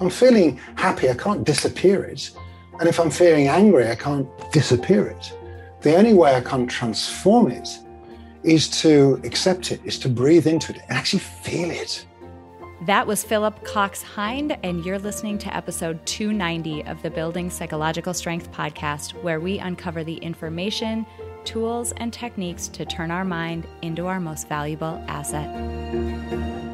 I'm feeling happy, I can't disappear it. And if I'm feeling angry, I can't disappear it. The only way I can transform it is to accept it, is to breathe into it and actually feel it. That was Philip Cox Hind, and you're listening to episode 290 of the Building Psychological Strength podcast, where we uncover the information, tools, and techniques to turn our mind into our most valuable asset.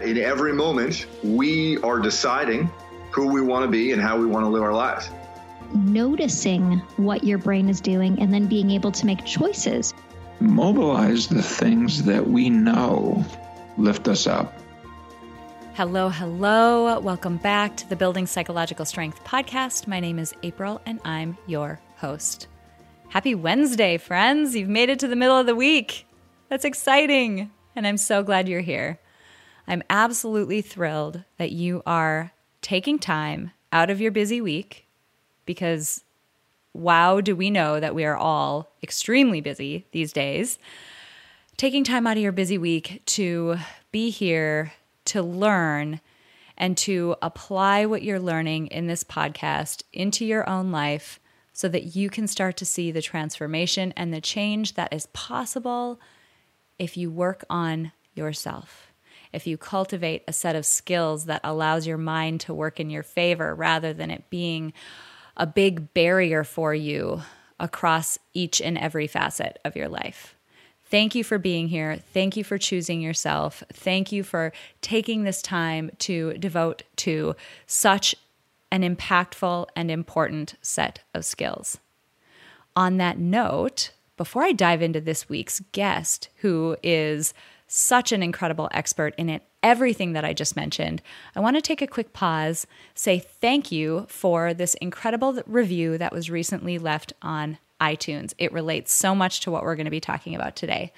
In every moment, we are deciding who we want to be and how we want to live our lives. Noticing what your brain is doing and then being able to make choices mobilize the things that we know lift us up. Hello, hello. Welcome back to the Building Psychological Strength podcast. My name is April and I'm your host. Happy Wednesday, friends. You've made it to the middle of the week. That's exciting. And I'm so glad you're here. I'm absolutely thrilled that you are taking time out of your busy week because wow, do we know that we are all extremely busy these days. Taking time out of your busy week to be here, to learn, and to apply what you're learning in this podcast into your own life so that you can start to see the transformation and the change that is possible if you work on yourself. If you cultivate a set of skills that allows your mind to work in your favor rather than it being a big barrier for you across each and every facet of your life. Thank you for being here. Thank you for choosing yourself. Thank you for taking this time to devote to such an impactful and important set of skills. On that note, before I dive into this week's guest, who is such an incredible expert in it everything that I just mentioned, I want to take a quick pause, say thank you for this incredible review that was recently left on iTunes. It relates so much to what we're going to be talking about today.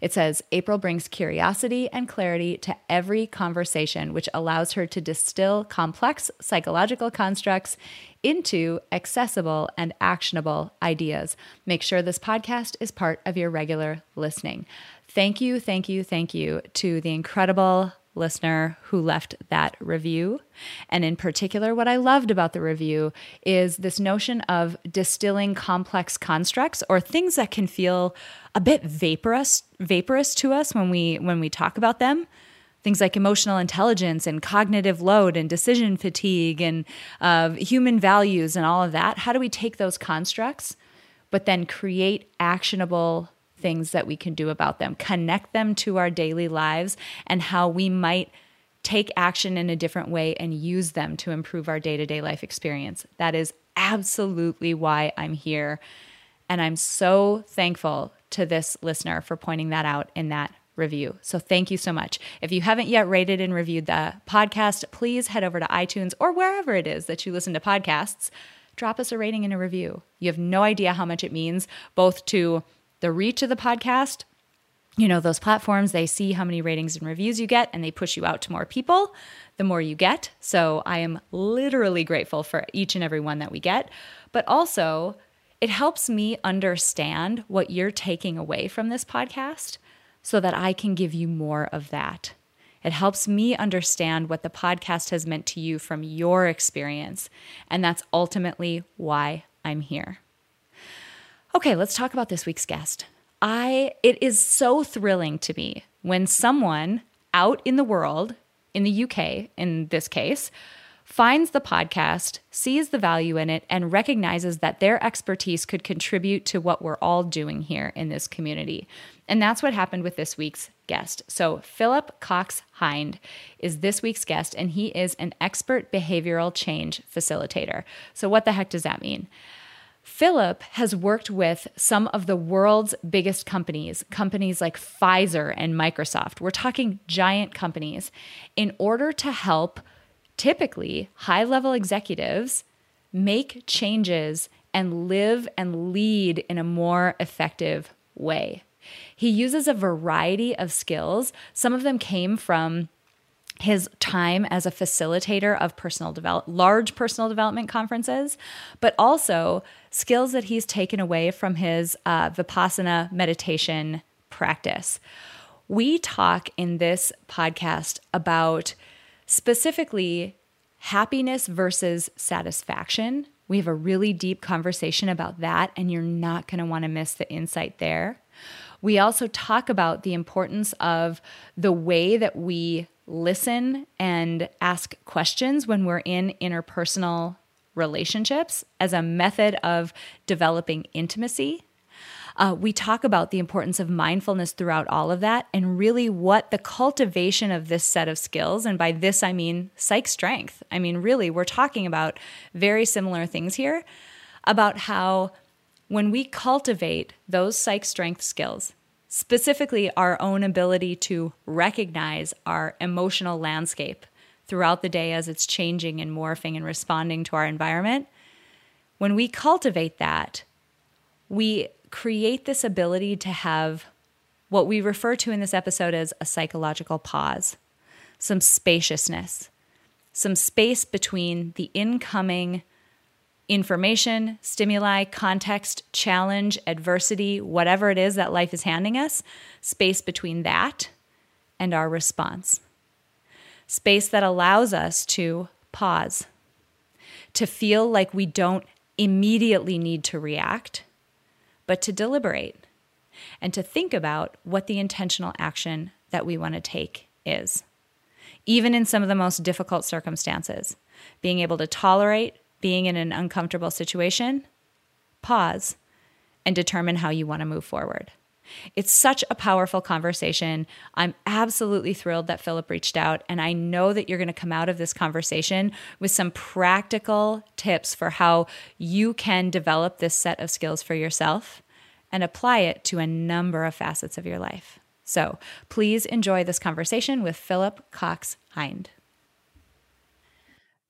It says April brings curiosity and clarity to every conversation, which allows her to distill complex psychological constructs into accessible and actionable ideas. Make sure this podcast is part of your regular listening. Thank you, thank you, thank you to the incredible listener who left that review. And in particular, what I loved about the review is this notion of distilling complex constructs or things that can feel a bit vaporous vaporous to us when we when we talk about them. Things like emotional intelligence and cognitive load and decision fatigue and uh, human values and all of that. How do we take those constructs, but then create actionable things that we can do about them, connect them to our daily lives, and how we might take action in a different way and use them to improve our day to day life experience. That is absolutely why I'm here. And I'm so thankful to this listener for pointing that out in that review. So thank you so much. If you haven't yet rated and reviewed the podcast, please head over to iTunes or wherever it is that you listen to podcasts. Drop us a rating and a review. You have no idea how much it means, both to the reach of the podcast. You know, those platforms, they see how many ratings and reviews you get and they push you out to more people the more you get. So I am literally grateful for each and every one that we get. But also, it helps me understand what you're taking away from this podcast so that I can give you more of that. It helps me understand what the podcast has meant to you from your experience. And that's ultimately why I'm here. Okay, let's talk about this week's guest. I it is so thrilling to me when someone out in the world, in the UK in this case, finds the podcast, sees the value in it, and recognizes that their expertise could contribute to what we're all doing here in this community. And that's what happened with this week's guest. So, Philip Cox Hind is this week's guest, and he is an expert behavioral change facilitator. So, what the heck does that mean? Philip has worked with some of the world's biggest companies, companies like Pfizer and Microsoft. We're talking giant companies, in order to help typically high level executives make changes and live and lead in a more effective way. He uses a variety of skills. Some of them came from his time as a facilitator of personal develop large personal development conferences, but also skills that he's taken away from his uh, vipassana meditation practice. We talk in this podcast about specifically happiness versus satisfaction. We have a really deep conversation about that, and you're not going to want to miss the insight there. We also talk about the importance of the way that we listen and ask questions when we're in interpersonal relationships as a method of developing intimacy. Uh, we talk about the importance of mindfulness throughout all of that and really what the cultivation of this set of skills, and by this I mean psych strength. I mean, really, we're talking about very similar things here about how when we cultivate those psych strength skills, specifically our own ability to recognize our emotional landscape throughout the day as it's changing and morphing and responding to our environment, when we cultivate that, we create this ability to have what we refer to in this episode as a psychological pause, some spaciousness, some space between the incoming information, stimuli, context, challenge, adversity, whatever it is that life is handing us, space between that and our response. Space that allows us to pause, to feel like we don't immediately need to react, but to deliberate and to think about what the intentional action that we want to take is. Even in some of the most difficult circumstances, being able to tolerate, being in an uncomfortable situation, pause and determine how you want to move forward. It's such a powerful conversation. I'm absolutely thrilled that Philip reached out, and I know that you're going to come out of this conversation with some practical tips for how you can develop this set of skills for yourself and apply it to a number of facets of your life. So please enjoy this conversation with Philip Cox Hind.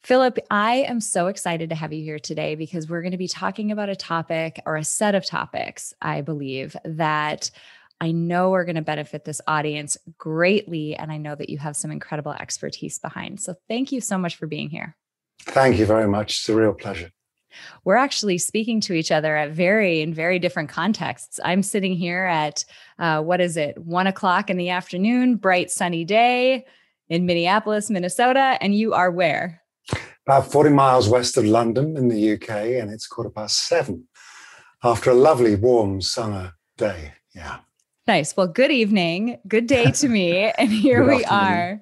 Philip, I am so excited to have you here today because we're going to be talking about a topic or a set of topics, I believe, that I know are going to benefit this audience greatly. And I know that you have some incredible expertise behind. So thank you so much for being here. Thank you very much. It's a real pleasure. We're actually speaking to each other at very in very different contexts. I'm sitting here at uh, what is it, one o'clock in the afternoon, bright sunny day in Minneapolis, Minnesota, and you are where? About 40 miles west of London in the UK, and it's quarter past seven after a lovely warm summer day. Yeah. Nice. Well, good evening. Good day to me. And here we are.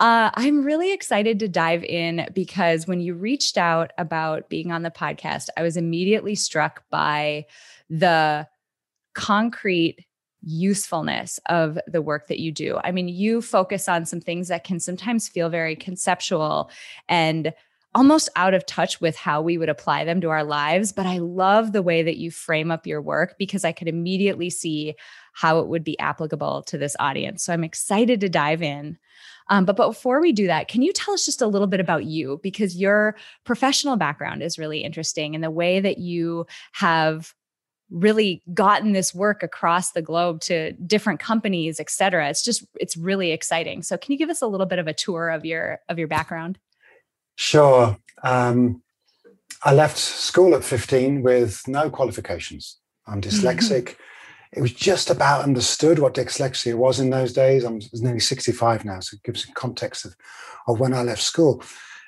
Uh, I'm really excited to dive in because when you reached out about being on the podcast, I was immediately struck by the concrete usefulness of the work that you do. I mean, you focus on some things that can sometimes feel very conceptual and almost out of touch with how we would apply them to our lives. But I love the way that you frame up your work because I could immediately see how it would be applicable to this audience. So I'm excited to dive in. Um, but before we do that, can you tell us just a little bit about you? Because your professional background is really interesting and the way that you have really gotten this work across the globe to different companies et cetera. It's just it's really exciting. So can you give us a little bit of a tour of your of your background? Sure. Um, i left school at 15 with no qualifications. I'm dyslexic. It was just about understood what dyslexia was in those days. I'm nearly 65 now so it gives some context of, of when i left school.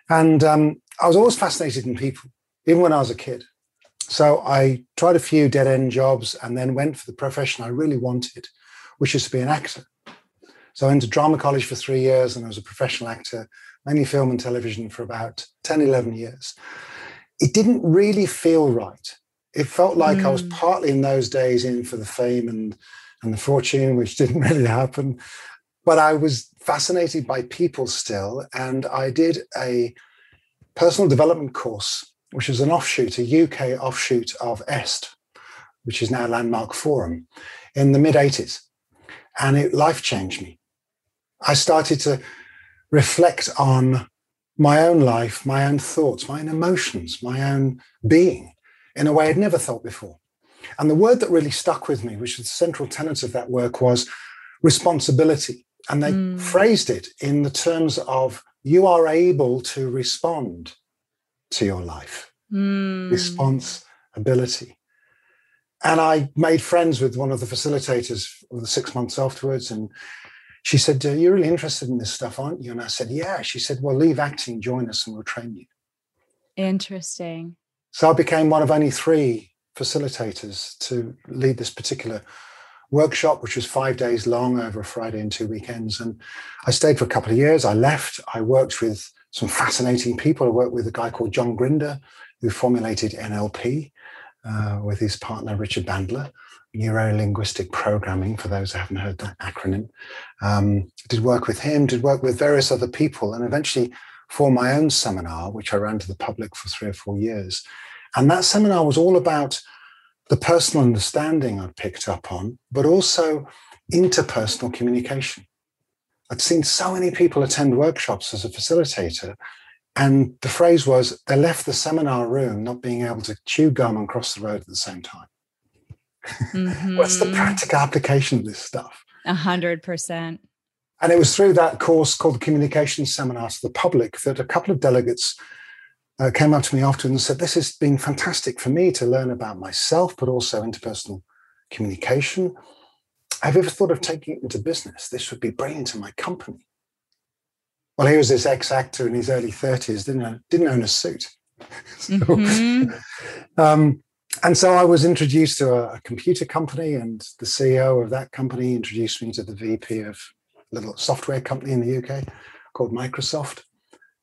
And um, i was always fascinated in people even when i was a kid so I tried a few dead end jobs and then went for the profession I really wanted, which is to be an actor. So I went to drama college for three years and I was a professional actor, mainly film and television for about 10, 11 years. It didn't really feel right. It felt like mm. I was mm. partly in those days in for the fame and, and the fortune, which didn't really happen. But I was fascinated by people still. And I did a personal development course which is an offshoot, a UK offshoot of EST, which is now Landmark Forum, in the mid 80s. And it life changed me. I started to reflect on my own life, my own thoughts, my own emotions, my own being in a way I'd never thought before. And the word that really stuck with me, which was the central tenet of that work, was responsibility. And they mm. phrased it in the terms of you are able to respond to your life. Mm. Responsibility. And I made friends with one of the facilitators for the six months afterwards. And she said, You're really interested in this stuff, aren't you? And I said, Yeah. She said, Well, leave acting, join us, and we'll train you. Interesting. So I became one of only three facilitators to lead this particular workshop, which was five days long over a Friday and two weekends. And I stayed for a couple of years. I left. I worked with some fascinating people. I worked with a guy called John Grinder, who formulated NLP uh, with his partner Richard Bandler neuro linguistic programming, for those who haven't heard that acronym. Um, did work with him, did work with various other people, and eventually for my own seminar, which I ran to the public for three or four years. And that seminar was all about the personal understanding I'd picked up on, but also interpersonal communication. I'd seen so many people attend workshops as a facilitator, and the phrase was they left the seminar room not being able to chew gum and cross the road at the same time. Mm-hmm. What's the mm-hmm. practical application of this stuff? A hundred percent. And it was through that course called the Communication Seminar to the Public that a couple of delegates uh, came up to me afterwards and said, This has been fantastic for me to learn about myself, but also interpersonal communication. Have you ever thought of taking it into business? This would be brilliant to my company. Well, he was this ex actor in his early 30s, didn't, didn't own a suit. so, mm-hmm. um, and so I was introduced to a, a, computer company, and the CEO of that company introduced me to the VP of a little software company in the UK called Microsoft.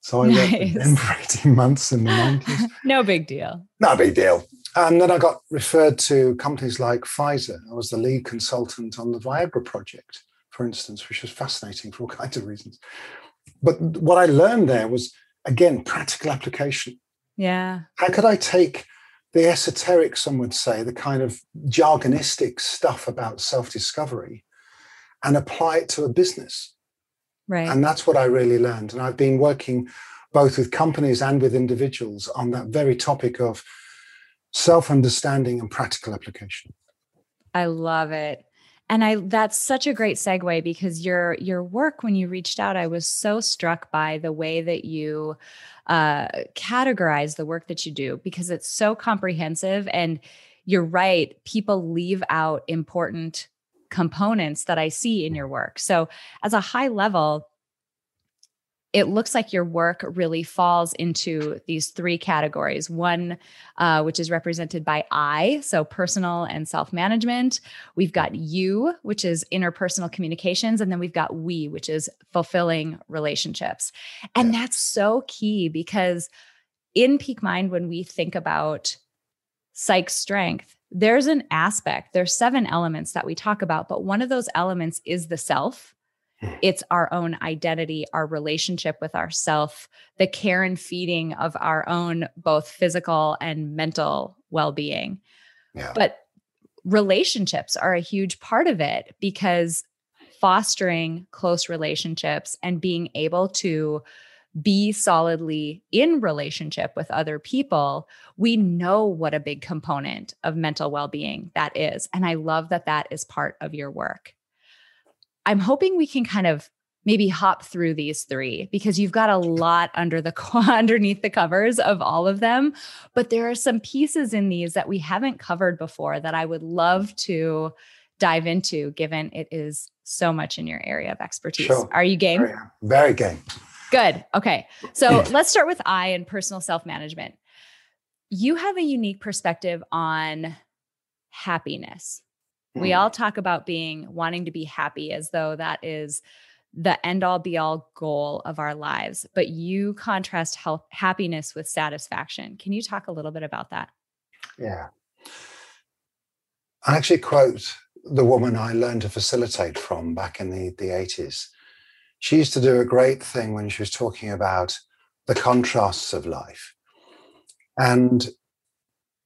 So I nice. worked with them for 18 months in the 90s. no big deal. No big deal. And then I got referred to companies like Pfizer. I was the lead consultant on the Viagra project, for instance, which was fascinating for all kinds of reasons. But what I learned there was, again, practical application. Yeah. How could I take the esoteric, some would say, the kind of jargonistic stuff about self discovery and apply it to a business. Right. And that's what I really learned. And I've been working both with companies and with individuals on that very topic of self understanding and practical application. I love it. And I that's such a great segue because your your work when you reached out, I was so struck by the way that you uh, categorize the work that you do because it's so comprehensive. And you're right, people leave out important components that I see in your work. So, as a high level, it looks like your work really falls into these three categories. One, uh, which is represented by I, so personal and self management. We've got you, which is interpersonal communications. And then we've got we, which is fulfilling relationships. And that's so key because in Peak Mind, when we think about psych strength, there's an aspect, there's seven elements that we talk about, but one of those elements is the self Mm. it's our own identity, our relationship with ourself, the care and feeding of our own both physical and mental well-being. Yeah. But relationships are a huge part of it because fostering close relationships and being able to be solidly in relationship with other people, we know what a big component of mental well being that is. And I love that that is part of your work. I'm hoping we can kind of maybe hop through these three because you've got a lot under the underneath the covers of all of them but there are some pieces in these that we haven't covered before that I would love to dive into given it is so much in your area of expertise. Sure. Are you game? Very, game. Good. Okay. So let's start with I and personal self-management. You have a unique perspective on happiness we mm. all talk about being wanting to be happy as though that is the end all be all goal of our lives, but you contrast health, happiness with satisfaction. Can you talk a little bit about that? Yeah. I actually quote the woman I learned to facilitate from back in the, the 80s. She used to do a great thing when she was talking about the contrasts of life. And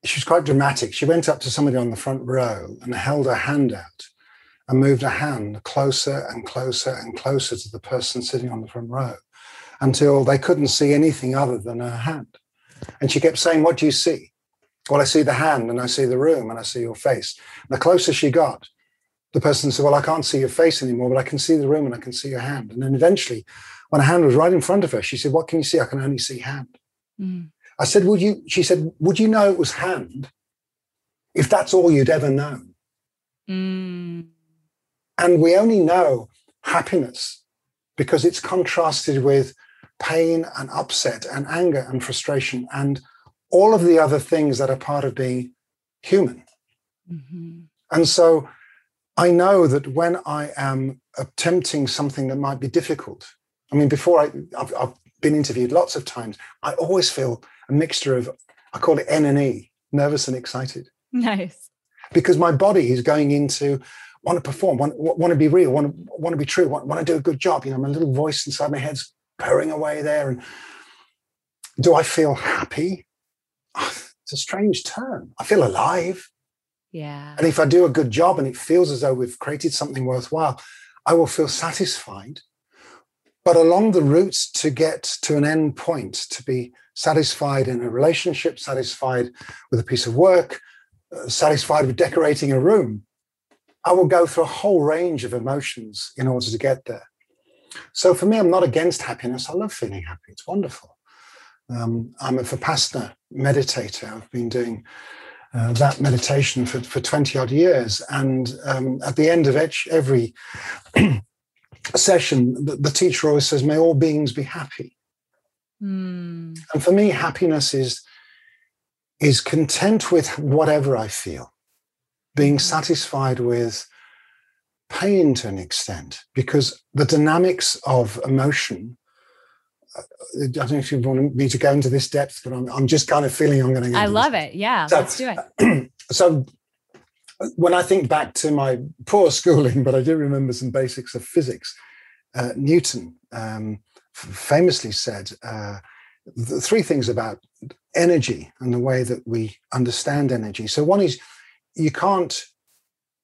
she was quite dramatic. She went up to somebody on the front row and held her hand out and moved her hand closer and closer and closer to the person sitting on the front row until they couldn't see anything other than her hand. And she kept saying, What do you see? Well, I see the hand and I see the room and I see your face. And the closer she got, the person said, Well, I can't see your face anymore, but I can see the room and I can see your hand. And then eventually, when her hand was right in front of her, she said, What can you see? I can only see hand. Mm. I said, Would you, she said, Would you know it was hand if that's all you'd ever known? Mm. And we only know happiness because it's contrasted with pain and upset and anger and frustration and all of the other things that are part of being human. Mm-hmm. And so I know that when I am attempting something that might be difficult, I mean, before I, I've, I've been interviewed lots of times, I always feel a mixture of, I call it N and E, nervous and excited. Nice. Because my body is going into, want to perform, want, want to be real, want to, want to be true, want, want to do a good job. You know, my little voice inside my head's purring away there. And do I feel happy? Ah, it's a strange term. I feel alive. Yeah. And if I do a good job and it feels as though we've created something worthwhile, I will feel satisfied. But along the route to get to an end point, to be satisfied in a relationship, satisfied with a piece of work, uh, satisfied with decorating a room, I will go through a whole range of emotions in order to get there. So for me, I'm not against happiness. I love feeling happy. It's wonderful. Um, I'm a Vipassana meditator. I've been doing uh, that meditation for, for 20 odd years. And um, at the end of each, every session, the, the, teacher always says, May all beings be happy. Mm. And for me, happiness is, is content with whatever I feel being mm-hmm. satisfied with pain to an extent, because the dynamics of emotion. Uh, I don't know if you want me to go into this depth, but I'm, I'm just kind of feeling I'm going to. I love it. Yeah, so, let's do it. so, when I think back to my poor schooling, but I do remember some basics of physics, uh, Newton um, famously said uh, the three things about energy and the way that we understand energy. So, one is you can't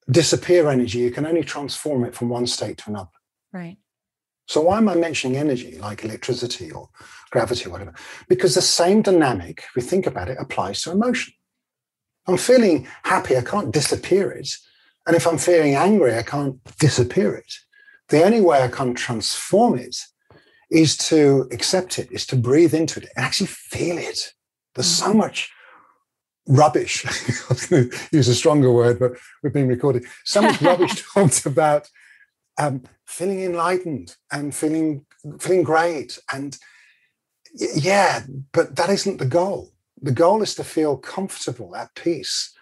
disappear energy, you can only transform it from one state to another. Right. So why am I mentioning energy like electricity or gravity or whatever? Because the same dynamic, if we think about it, applies to emotion. I'm feeling happy, I can't disappear it. And if I'm feeling angry, I can't disappear it. The only way I can transform it is to accept it, is to breathe into it and actually feel it. There's so mm-hmm. much rubbish. I was going to use a stronger word, but we've been recorded. So much rubbish talked about um, feeling enlightened and feeling feeling great, and yeah, but that isn't the goal. The goal is to feel comfortable, at peace,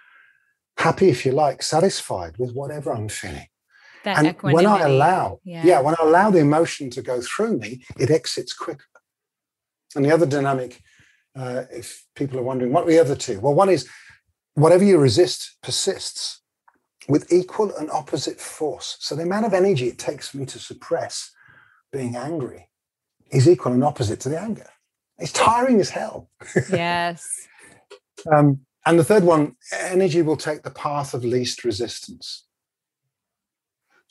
happy if you like, satisfied with whatever I'm feeling. That and equanimity. when I allow, yeah. yeah, when I allow the emotion to go through me, it exits quicker. And the other dynamic uh, if people are wondering, what are the other two? Well, one is whatever you resist persists with equal and opposite force. So the amount of energy it takes for me to suppress being angry is equal and opposite to the anger. It's tiring as hell. Yes. um, and the third one, energy will take the path of least resistance.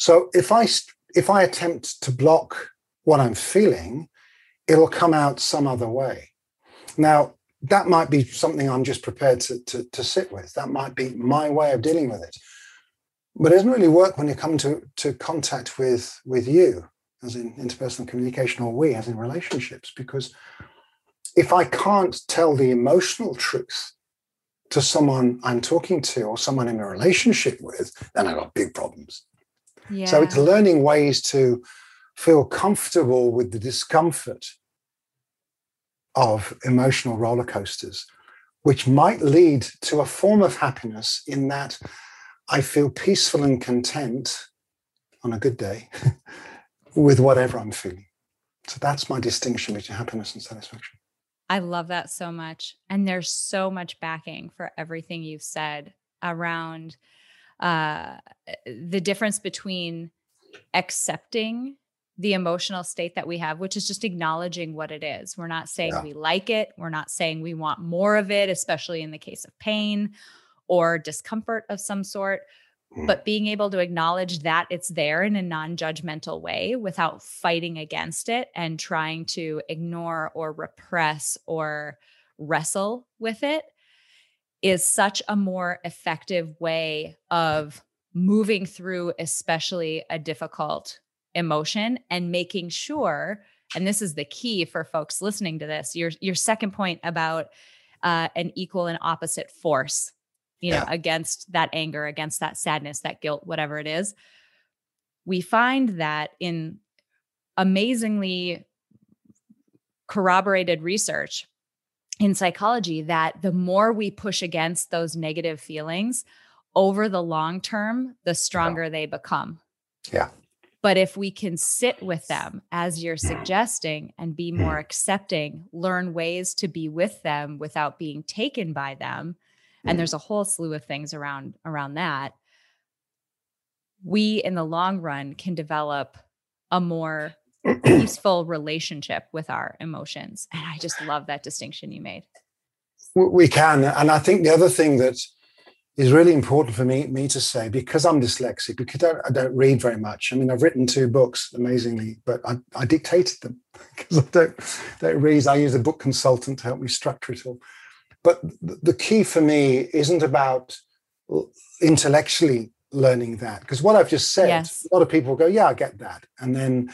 So if I if I attempt to block what I'm feeling, it'll come out some other way. Now, that might be something I'm just prepared to, to, to, sit with. That might be my way of dealing with it. But it doesn't really work when you come to, to contact with, with you, as in interpersonal communication, or we, as in relationships, because if I can't tell the emotional truth to someone I'm talking to or someone in a relationship with, then I've got big problems. Yeah. So it's learning ways to feel comfortable with the discomfort of emotional roller coasters, which might lead to a form of happiness in that I feel peaceful and content on a good day with whatever I'm feeling. So that's my distinction between happiness and satisfaction. I love that so much. And there's so much backing for everything you've said around uh, the difference between accepting the emotional state that we have, which is just acknowledging what it is. We're not saying Yeah. we like it. We're not saying we want more of it, especially in the case of pain or discomfort of some sort. Mm. But being able to acknowledge that it's there in a non judgmental way without fighting against it and trying to ignore or repress or wrestle with it is such a more effective way of moving through, especially a difficult emotion and making sure and this is the key for folks listening to this your your second point about uh, an equal and opposite force you know against that anger against that sadness that guilt whatever it is. We find that in amazingly corroborated research in psychology that the more we push against those negative feelings over the long term the stronger they become. Yeah. but if we can sit with them as you're mm. suggesting and be more mm. accepting, learn ways to be with them without being taken by them, and mm. there's a whole slew of things around around that, we in the long run can develop a more peaceful relationship with our emotions. And I just love that distinction you made. We can. And I think the other thing that is really important for me, me to say, because I'm dyslexic, because I don't, I don't read very much. I mean, I've written two books, amazingly, but I, I dictated them because I don't, don't read. I use a book consultant to help me structure it all. But the key for me isn't about intellectually learning that, because what I've just said, Yes. a lot of people go, yeah, I get that. And then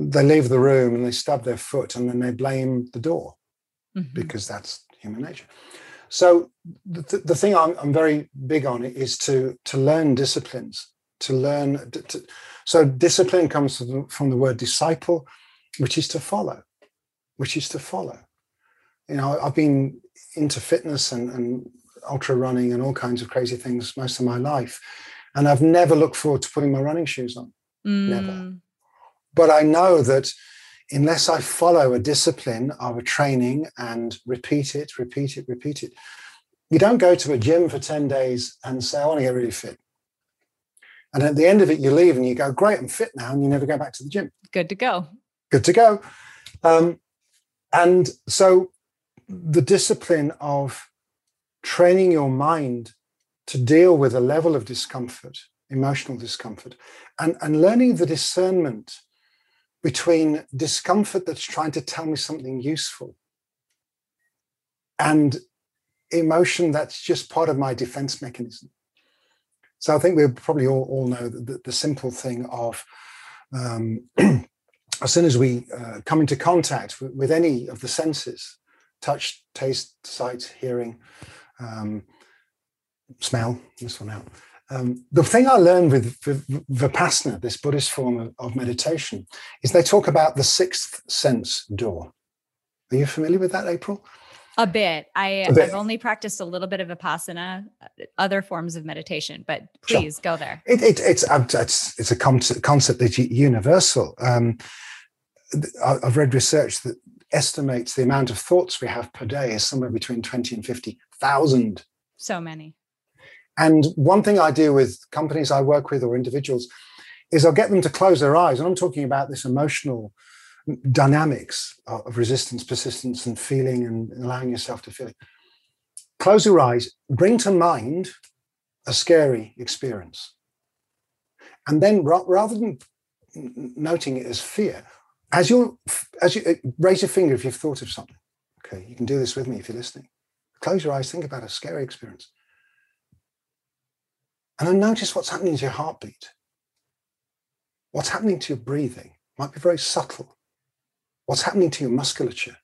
they leave the room and they stub their foot and then they blame the door Mhm. because that's human nature. So the, th- the thing I'm, I'm very big on is to to learn disciplines, to learn. To, so discipline comes from the, from the word disciple, which is to follow, which is to follow. You know, I've been into fitness and, and ultra running and all kinds of crazy things most of my life, and I've never looked forward to putting my running shoes on Never. But I know that unless I follow a discipline of a training and repeat it, repeat it, repeat it, you don't go to a gym for 10 days and say, I want to get really fit. And at the end of it, you leave and you go, Great, I'm fit now. And you never go back to the gym. Good to go. Good to go. Um, and so the discipline of training your mind to deal with a level of discomfort, emotional discomfort, and, and learning the discernment between discomfort that's trying to tell me something useful and emotion that's just part of my defense mechanism. So I think we probably all, all know the, the, simple thing of um, as soon as we uh, come into contact with, with any of the senses touch, taste, sight, hearing, um, smell, this one out. Um, the thing I learned with V- Vipassana, this Buddhist form of, of meditation, is they talk about the sixth sense door. Are you familiar with that, April? A bit. I, A bit. I've only practiced a little bit of Vipassana, uh, other forms of meditation, but Sure. please go there. It, it, it's, it's, it's a concept, concept that's universal. Um, I've read research that estimates the amount of thoughts we have per day is somewhere between 20 and 50,000. So many. And one thing I do with companies I work with or individuals is I'll get them to close their eyes. And I'm talking about this emotional dynamics of resistance, persistence, and feeling and allowing yourself to feel it. Close your eyes, bring to mind a scary experience. And then rather than noting it as fear, as you as you raise your finger if you've thought of something. Okay, you can do this with me if you're listening. Close your eyes, think about a scary experience. And then notice what's happening to your heartbeat. What's happening to your breathing might be very subtle. What's happening to your musculature?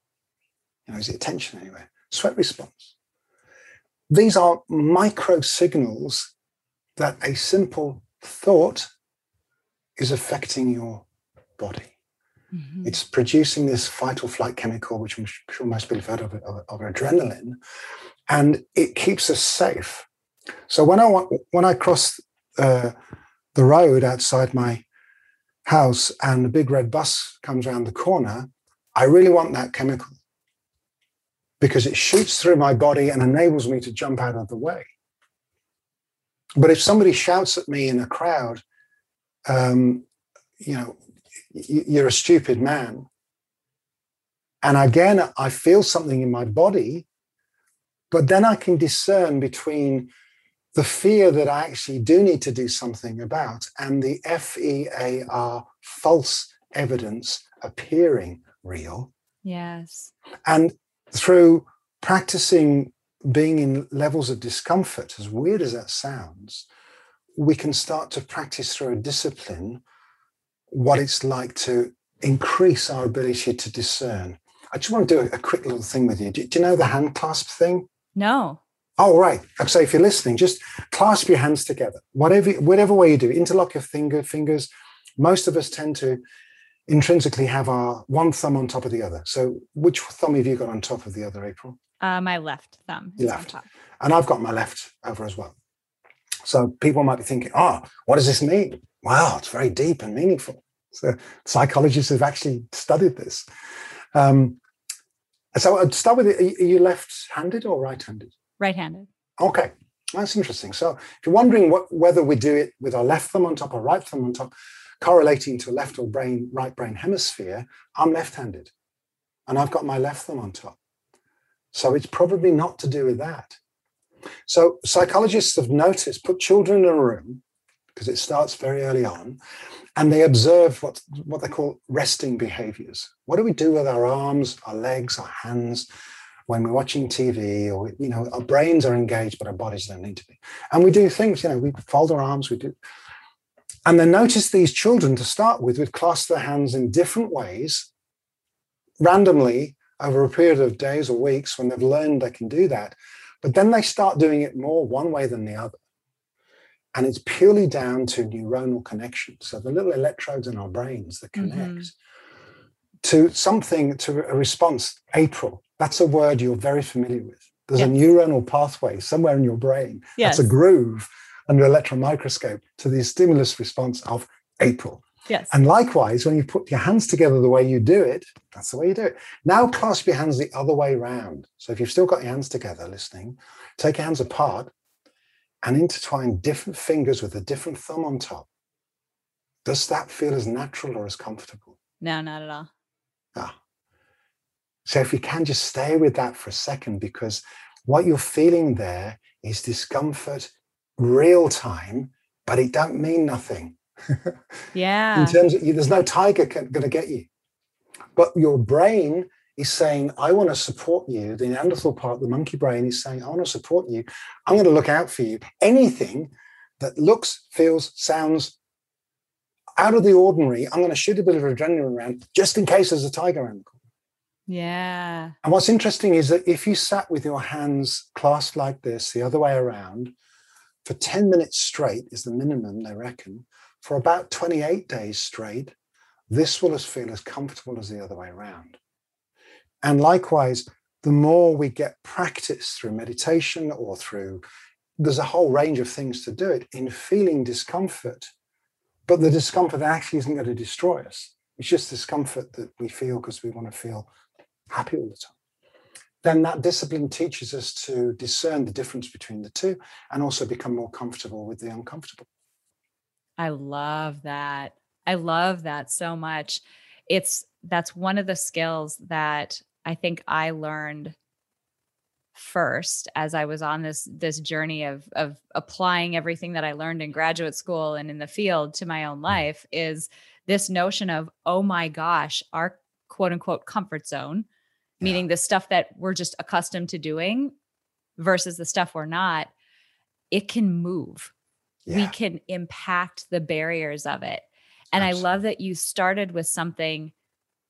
You know, is it tension anywhere? Sweat response. These are micro signals that a simple thought is affecting your body. Mhm. It's producing this fight or flight chemical, which I'm sure most people have heard of, of, of adrenaline, and it keeps us safe. So when I when I cross uh, the road outside my house and a big red bus comes around the corner, I really want that chemical because it shoots through my body and enables me to jump out of the way. But if somebody shouts at me in a crowd, um, you know, you're a stupid man. And again, I feel something in my body, but then I can discern between the fear that I actually do need to do something about and the F E A R false evidence appearing real. Yes. And through practicing being in levels of discomfort, as weird as that sounds, we can start to practice through a discipline what it's like to increase our ability to discern. I just want to do a, quick little thing with you. Do, do you know the hand clasp thing? No. Oh, right. So if you're listening, just clasp your hands together. Whatever, whatever way you do, interlock your finger, fingers. Most of us tend to intrinsically have our one thumb on top of the other. So which thumb have you got on top of the other, April? Uh, my left thumb. left. And I've got my left over as well. So people might be thinking, oh, what does this mean? Wow, it's very deep and meaningful. So psychologists have actually studied this. Um, so I'd start with, are you left-handed or right-handed? Right-handed. Okay, that's interesting. So if you're wondering what, whether we do it with our left thumb on top or right thumb on top, correlating to left or brain, right brain hemisphere, I'm left-handed, and I've got my left thumb on top. So it's probably not to do with that. So psychologists have noticed, put children in a room, because it starts very early on, and they observe what, what they call resting behaviors. What do we do with our arms, our legs, our hands when we're watching TV or, you know, our brains are engaged, but our bodies don't need to be. And we do things, you know, we fold our arms, we do. And then notice these children to start with would clasp their hands in different ways, randomly over a period of days or weeks when they've learned they can do that. But then they start doing it more one way than the other. And it's purely down to neuronal connection. So the little electrodes in our brains that connect mm-hmm. To something, to a response. April, that's a word you're very familiar with. There's yes. a neuronal pathway somewhere in your brain. Yes. That's a groove under electron microscope to the stimulus response of April. Yes. And likewise, when you put your hands together the way you do it, that's the way you do it. Now clasp your hands the other way round. So if you've still got your hands together listening, take your hands apart and intertwine different fingers with a different thumb on top. Does that feel as natural or as comfortable? No, not at all. Ah. So if you can just stay with that for a second, because what you're feeling there is discomfort, real time, but it don't mean nothing. yeah. In terms of you, there's no tiger going to get you, but your brain is saying, I want to support you. The Neanderthal part, the monkey brain is saying, I want to support you. I'm going to look out for you. Anything that looks, feels, sounds out of the ordinary, I'm going to shoot a bit of adrenaline around just in case there's a tiger around the corner. Yeah. And what's interesting is that if you sat with your hands clasped like this, the other way around, for 10 minutes straight is the minimum, they reckon, for about 28 days straight, this will feel as comfortable as the other way around. And likewise, the more we get practice through meditation or through, there's a whole range of things to do it in feeling discomfort. But the discomfort actually isn't going to destroy us. It's just discomfort that we feel because we want to feel happy all the time. Then that discipline teaches us to discern the difference between the two and also become more comfortable with the uncomfortable. I love that. I love that so much. It's that's one of the skills that I think I learned first as I was on this this journey of of applying everything that I learned in graduate school and in the field to my own mm. life is this notion of oh my gosh our quote unquote comfort zone yeah. meaning the stuff that we're just accustomed to doing versus the stuff we're not it can move yeah. we can impact the barriers of it and Absolutely. I love that you started with something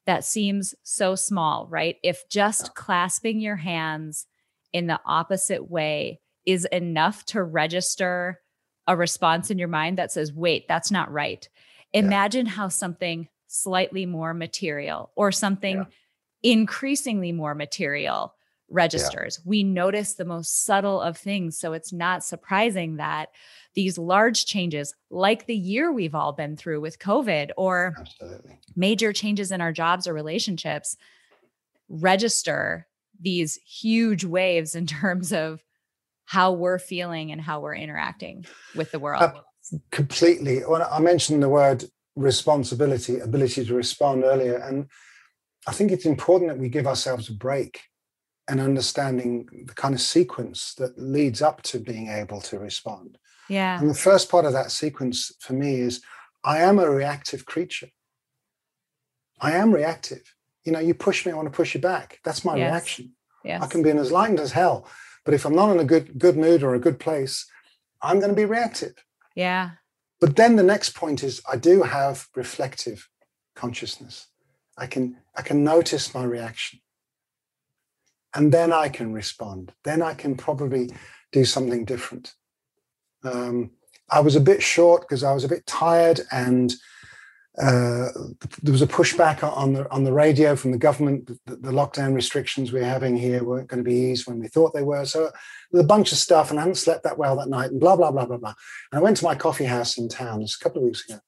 that seems so small, right? If just clasping your hands in the opposite way is enough to register a response in your mind that says, wait, that's not right. Imagine yeah. how something slightly more material or something yeah. increasingly more material registers. Yeah. We notice the most subtle of things. So it's not surprising that these large changes, like the year we've all been through with COVID or Absolutely. major changes in our jobs or relationships, register these huge waves in terms of how we're feeling and how we're interacting with the world. Uh, completely. When I mentioned the word responsibility, ability to respond earlier. And I think it's important that we give ourselves a break and understanding the kind of sequence that leads up to being able to respond. Yeah. And the first part of that sequence for me is I am a reactive creature. I am reactive. You know, you push me, I want to push you back. That's my Yes. reaction. Yes. I can be in as lightened as hell. But if I'm not in a good good mood or a good place, I'm going to be reactive. yeah. But then the next point is I do have reflective consciousness. I can I can notice my reaction. And then I can respond. Then I can probably do something different. Um, I was a bit short because I was a bit tired and uh, there was a pushback on the on the radio from the government. The, the lockdown restrictions we're having here weren't going to be eased when we thought they were. So there's a bunch of stuff, and I hadn't slept that well that night, and blah blah blah blah blah. And I went to my coffee house in town just a couple of weeks ago,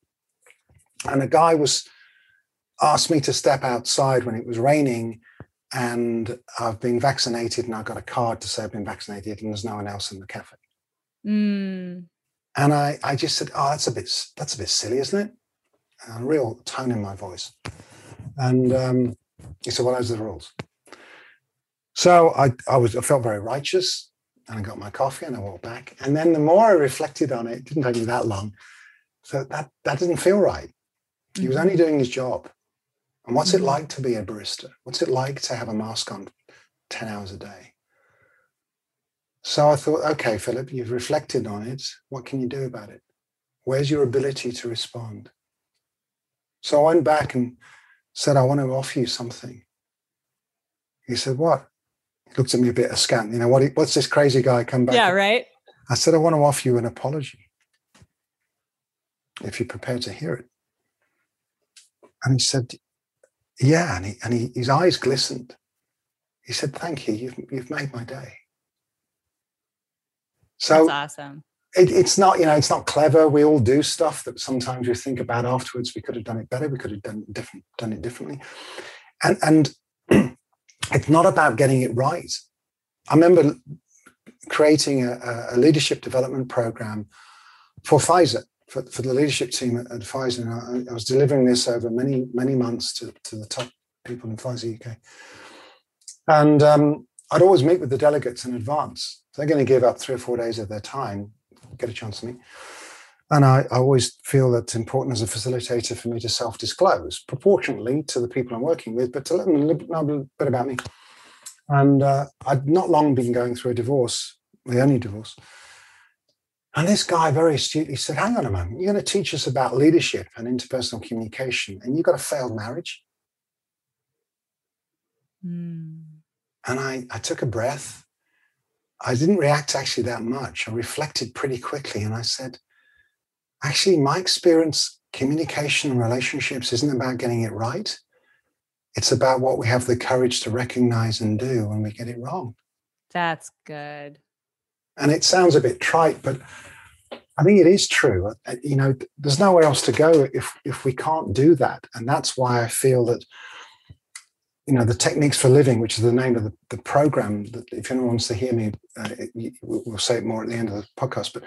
and a guy was asked me to step outside when it was raining, and I've been vaccinated, and I've got a card to say I've been vaccinated, and there's no one else in the cafe. Mm. And I, I just said, "Oh, that's a bit, that's a bit silly, isn't it?" A real tone in my voice. And um, he said, "Well, those are the rules." So I, I was, I felt very righteous, and I got my coffee and I walked back. And then the more I reflected on it, it didn't take me that long. So that that didn't feel right. He was only doing his job. And what's it Mhm. like to be a barista? What's it like to have a mask on 10 hours a day? So I thought, okay, Philip, you've reflected on it. What can you do about it? Where's your ability to respond? So I went back and said, I want to offer you something. He said, What? He looked at me a bit askant. You know, what, what's this crazy guy come back? Yeah, with?" right. I said, I want to offer you an apology if you're prepared to hear it. And he said, Yeah. And, he, and he, his eyes glistened. He said, Thank you. You've, you've made my day. So That's awesome. It, it's not, you know, it's not clever. We all do stuff that sometimes we think about afterwards. We could have done it better. We could have done different, done it differently. And and it's not about getting it right. I remember creating a, a leadership development program for Pfizer, for, for the leadership team at, at Pfizer. And I, I was delivering this over many, many months to, to the top people in Pfizer UK. And um, I'd always meet with the delegates in advance. They're going to give up three or four days of their time, get a chance to meet. And I, I always feel that it's important as a facilitator for me to self disclose proportionately to the people I'm working with, but to let them know a little bit about me. And uh, I'd not long been going through a divorce, the only divorce. And this guy very astutely said, Hang on a moment, you're going to teach us about leadership and interpersonal communication, and you've got a failed marriage. Mm. And I, I took a breath. I didn't react actually that much. I reflected pretty quickly and I said, actually, my experience, communication and relationships isn't about getting it right. It's about what we have the courage to recognize and do when we get it wrong. That's good. And it sounds a bit trite, but I think it is true. Uh, You know, there's nowhere else to go if if we can't do that. And that's why I feel that, you know, the techniques for living, which is the name of the, the program. That if anyone wants to hear me, uh, it- we'll say it more at the end of the podcast. But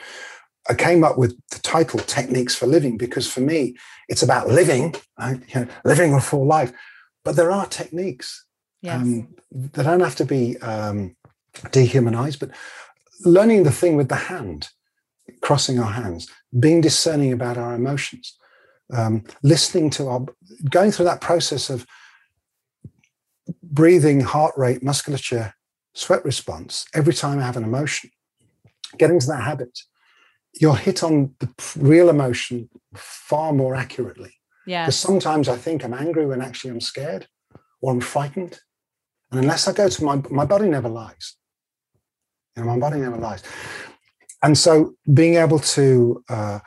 I came up with the title "Techniques for Living" because for me, it's about living, right? you know, living a full life. But there are techniques. Yes. Um, they don't have to be um, dehumanized, but learning the thing with the hand, crossing our hands, being discerning about our emotions, um, listening to our, going through that process of breathing, heart rate, musculature, sweat response every time I have an emotion, Get into that habit, you'll hit on the real emotion far more accurately. Yeah. Because sometimes I think I'm angry when actually I'm scared or I'm frightened. And unless I go to my my body never lies. You know, my body never lies. And so being able to uh,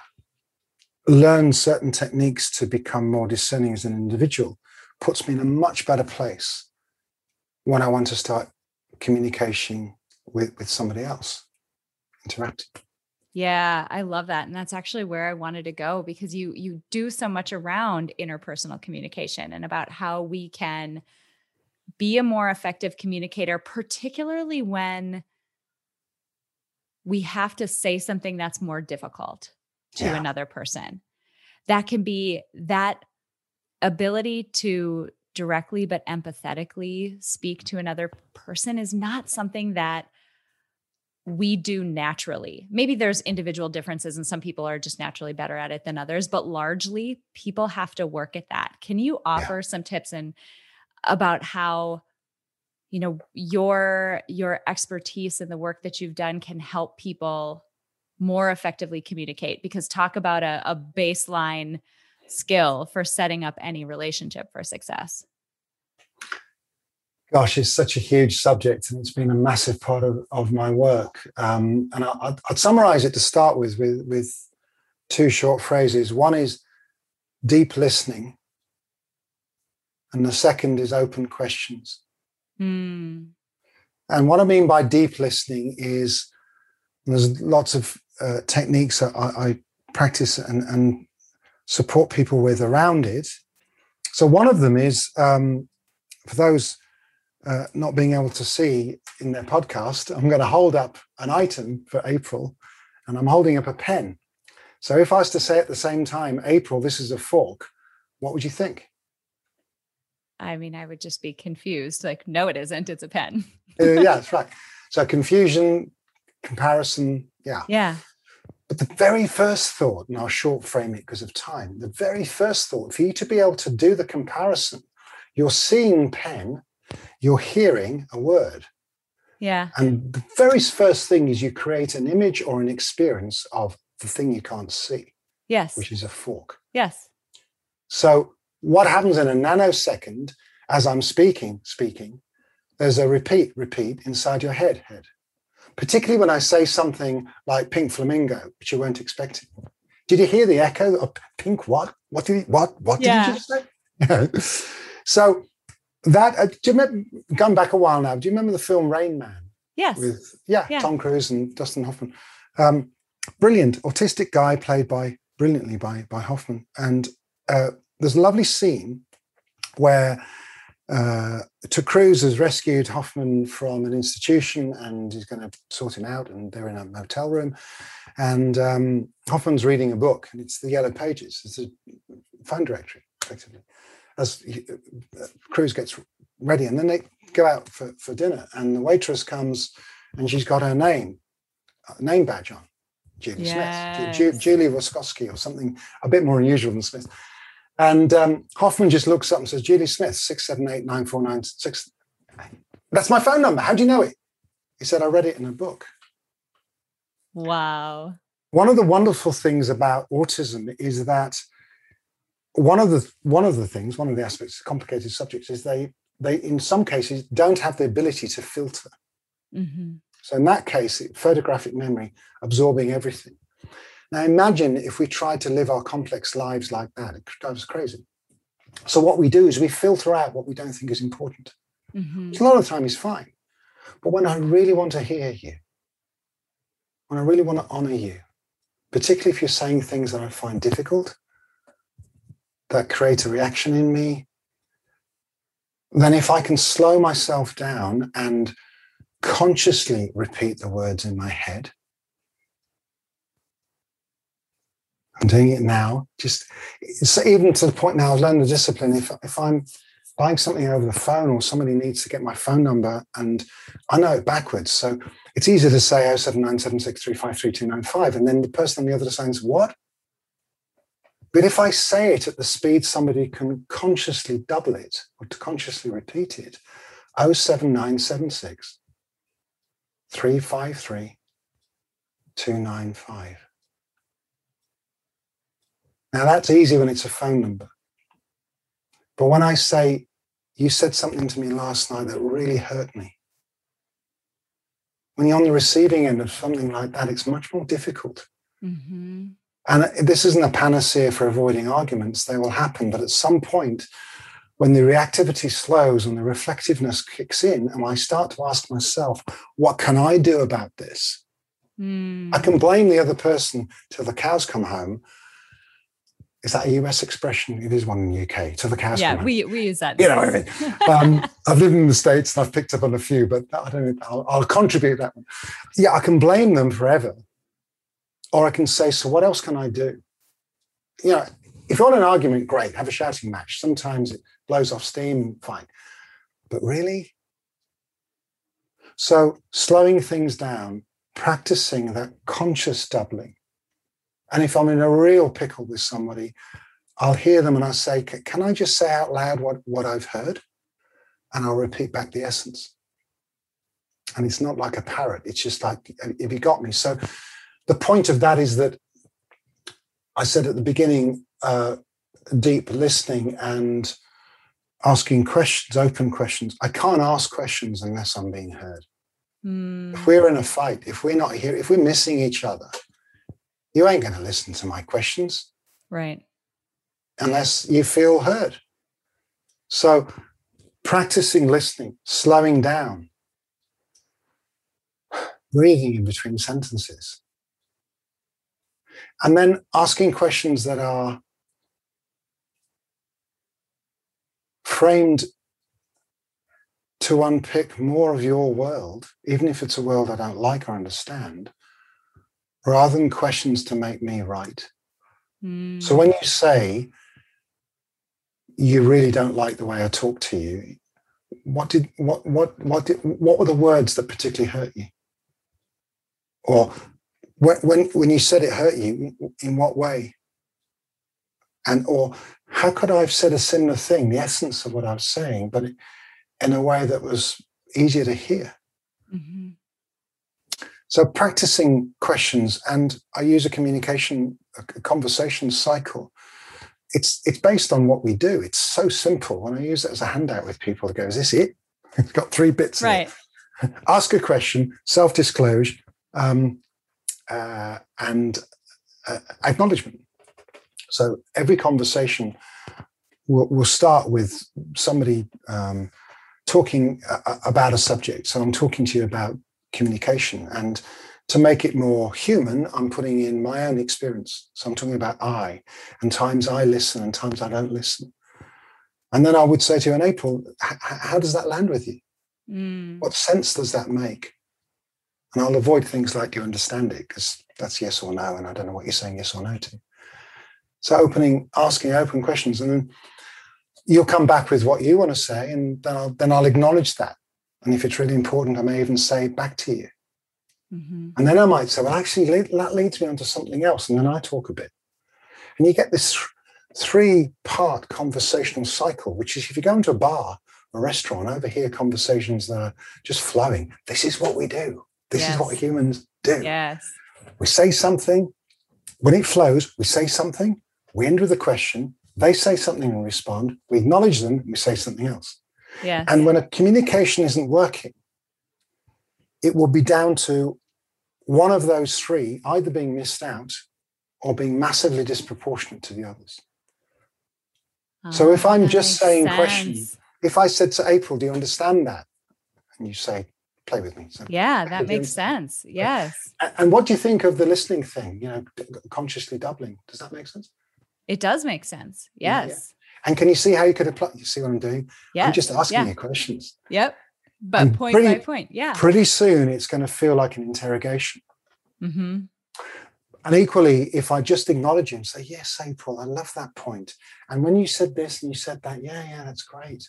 learn certain techniques to become more discerning as an individual puts me in a much better place when I want to start communication with, with somebody else, interacting. Yeah, I love that. And that's actually where I wanted to go because you you do so much around interpersonal communication and about how we can be a more effective communicator particularly when we have to say something that's more difficult to Yeah. another person. that can be that ability to directly but empathetically speak to another person is not something that we do naturally. Maybe there's individual differences and some people are just naturally better at it than others, but largely people have to work at that. Can you offer yeah. some tips and about how you know your your expertise and the work that you've done can help people more effectively communicate because talk about a, a baseline skill for setting up any relationship for success gosh, it's such a huge subject and it's been a massive part of, of my work. Um, and I, would I'd summarize it to start with, with with two short phrases. One is deep listening, and the second is open questions. Mm. And what I mean by deep listening is there's lots of uh, techniques that I, I practice and, and, support people with around it. So one of them is um, for those uh, not being able to see in their podcast, I'm going to hold up an item for April, and I'm holding up a pen. So if I was to say at the same time, April, this is a fork, what would you think? I mean, I would just be confused. Like, no, it isn't. It's a pen. uh, yeah, that's right. So confusion, comparison, yeah. Yeah. But the very first thought, and I'll short frame it because of time, the very first thought for you to be able to do the comparison, you're seeing pen, you're hearing a word. Yeah. And the very first thing is you create an image or an experience of the thing you can't see. Yes. Which is a fork. Yes. So what happens in a nanosecond as I'm speaking, speaking, there's a repeat, repeat inside your head, head. Particularly when I say something like pink flamingo, which you weren't expecting. Did you hear the echo of pink what? What did he, what? What yeah. did you just say? so that uh, do you remember going back a while now? Do you remember the film Rain Man? Yes. With yeah, yeah. Tom Cruise and Dustin Hoffman. Um, brilliant, autistic guy played by brilliantly by by Hoffman. And uh, there's a lovely scene where uh, to Cruise has rescued Hoffman from an institution and he's going to sort him out. And they're in a motel room. And um, Hoffman's reading a book, and it's the Yellow Pages. It's a phone directory, effectively as he, uh, Cruise gets ready, and then they go out for, for dinner, and the waitress comes, and she's got her name, uh, name badge on, Julie yes. Smith, Ju- Julie Woskowski, or something a bit more unusual than Smith. And um, Hoffman just looks up and says, Julie Smith, six seven eight nine four nine six. That's my phone number. How do you know it? He said, I read it in a book. Wow. One of the wonderful things about autism is that one of the one of the things, one of the aspects, of complicated subjects, is they they in some cases don't have the ability to filter. Mm-hmm. So in that case, photographic memory absorbing everything. Now imagine if we tried to live our complex lives like that; it drives us crazy. So what we do is we filter out what we don't think is important. Mm-hmm. a lot of the time is fine, but when I really want to hear you, when I really want to honor you, particularly if you're saying things that I find difficult, that create a reaction in me, then if I can slow myself down and consciously repeat the words in my head, I'm doing it now. Just even to the point now, I've learned the discipline. If, if I'm buying something over the phone or somebody needs to get my phone number and I know it backwards. So it's easier to say 07976353295. And then the person on the other side says, What? But if I say it at the speed somebody can consciously double it or to consciously repeat it, 07976 353 295. Now that's easy when it's a phone number. But when I say, you said something to me last night that really hurt me, when you're on the receiving end of something like that, it's much more difficult. Mm-hmm. And this isn't a panacea for avoiding arguments, they will happen. But at some point, when the reactivity slows and the reflectiveness kicks in, and I start to ask myself, what can I do about this? Mm. I can blame the other person till the cows come home. Is that a US expression? It is one in the UK. Till the cows yeah, we, we use that. You know what I mean? um, I've lived in the States and I've picked up on a few, but I don't I'll, I'll contribute that one. Yeah, I can blame them forever or I can say, so what else can I do? You know, if you're on an argument, great, have a shouting match. Sometimes it blows off steam, fine. But really? So slowing things down, practicing that conscious doubling. And if I'm in a real pickle with somebody, I'll hear them and I'll say, Can I just say out loud what, what I've heard? And I'll repeat back the essence. And it's not like a parrot, it's just like, if you got me. So the point of that is that I said at the beginning, uh, deep listening and asking questions, open questions. I can't ask questions unless I'm being heard. Mm. If we're in a fight, if we're not here, if we're missing each other, you ain't going to listen to my questions. Right. Unless you feel heard. So practicing listening, slowing down, breathing in between sentences, and then asking questions that are framed to unpick more of your world, even if it's a world I don't like or understand, rather than questions to make me right. Mm. So when you say you really don't like the way I talk to you, what did what what what did, what were the words that particularly hurt you? Or when, when, when you said it hurt you, in what way? And or how could I have said a similar thing, the essence of what I was saying, but in a way that was easier to hear? Mm-hmm. So practicing questions, and I use a communication, a conversation cycle. It's it's based on what we do. It's so simple. When I use it as a handout with people, they go, "Is this it?" It's got three bits. Right. Ask a question, self-disclose, um, uh, and uh, acknowledgement. So every conversation will, will start with somebody um, talking uh, about a subject. So I'm talking to you about communication. And to make it more human, I'm putting in my own experience. So I'm talking about I, and times I listen and times I don't listen. And then I would say to you in April, how does that land with you? Mm. What sense does that make? And I'll avoid things like you understand it because that's yes or no. And I don't know what you're saying yes or no to. So opening, asking open questions, and then you'll come back with what you want to say, and then I'll, then I'll acknowledge that. And if it's really important, I may even say it back to you. Mm-hmm. And then I might say, well, actually, that leads me onto something else. And then I talk a bit. And you get this th- three part conversational cycle, which is if you go into a bar, a restaurant, overhear conversations that are just flowing, this is what we do. This yes. is what humans do. Yes. We say something. When it flows, we say something. We end with a question. They say something and respond. We acknowledge them. And we say something else. Yeah. And when a communication isn't working, it will be down to one of those three either being missed out or being massively disproportionate to the others. Oh, so if I'm ah, just saying sense. question, if I said to April, "Do you understand that?" and you say, play with me. So yeah, that makes sense. Yes. And what do you think of the listening thing? You know, consciously doubling. Does that make sense? It does make sense. Yes. Yeah. And can you see how you could apply? You see what I'm doing? Yeah. I'm just asking yeah. you questions. Yep. But and point pretty, by point. Yeah. Pretty soon it's going to feel like an interrogation. Mm-hmm. And equally, if I just acknowledge you and say, Yes, April, I love that point. And when you said this and you said that, yeah, yeah, that's great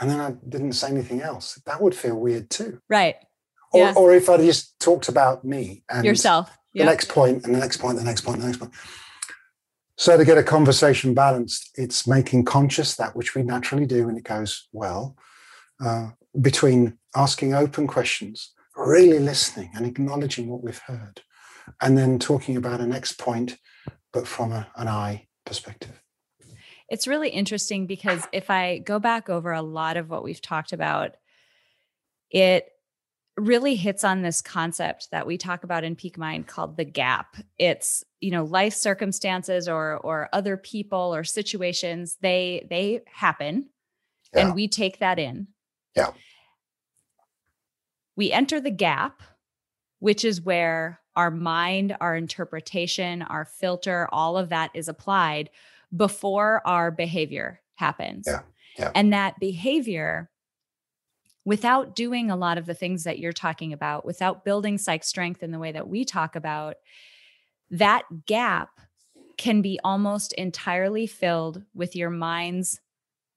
and then I didn't say anything else. That would feel weird too. Right. Or, yeah. or if I just talked about me and yourself, the next point and the next point, the next point, the next point. So to get a conversation balanced, it's making conscious that which we naturally do and it goes well uh, between asking open questions, really listening and acknowledging what we've heard, and then talking about a next point, but from a, an I perspective. It's really interesting because if I go back over a lot of what we've talked about, it really hits on this concept that we talk about in peak mind called the gap it's you know life circumstances or or other people or situations they they happen yeah. and we take that in yeah we enter the gap which is where our mind our interpretation our filter all of that is applied before our behavior happens. Yeah. Yeah. And that behavior, without doing a lot of the things that you're talking about, without building psych strength in the way that we talk about, that gap can be almost entirely filled with your mind's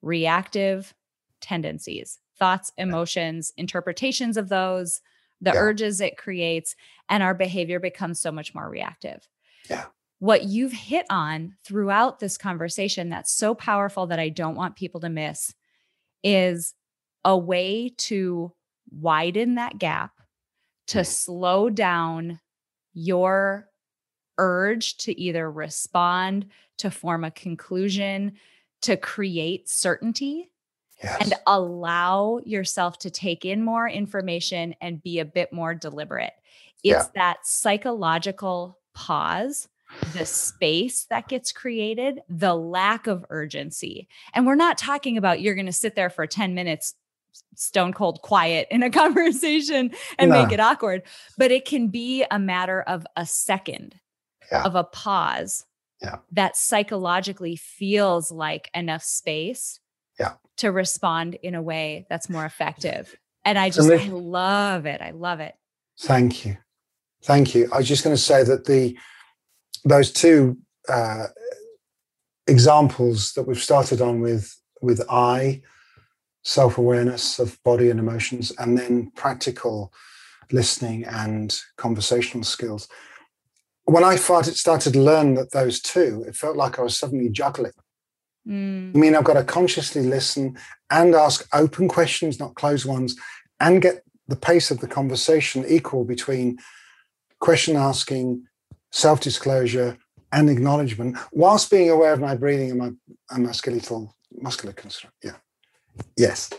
reactive tendencies, thoughts, emotions, interpretations of those, the Yeah. urges it creates, and our behavior becomes so much more reactive. Yeah. What you've hit on throughout this conversation that's so powerful that I don't want people to miss is a way to widen that gap, to mm. slow down your urge to either respond, to form a conclusion, to create certainty, Yes. and allow yourself to take in more information and be a bit more deliberate. It's that psychological pause, the space that gets created, the lack of urgency. And we're not talking about you're going to sit there for 10 minutes stone cold quiet in a conversation and make it awkward, but it can be a matter of a second Yeah. of a pause Yeah. that psychologically feels like enough space Yeah. to respond in a way that's more effective. And I And just, the- I love it. I love it. Thank you. Thank you. I was just going to say that the those two uh, examples that we've started on with with I, self awareness of body and emotions, and then practical listening and conversational skills. When I started started to learn that those two, it felt like I was suddenly juggling. Mm, I mean, I've got to consciously listen and ask open questions, not closed ones, and get the pace of the conversation equal between question asking, self disclosure, and acknowledgement, whilst being aware of my breathing and my, and my skeletal muscular construct. Yeah. Yes.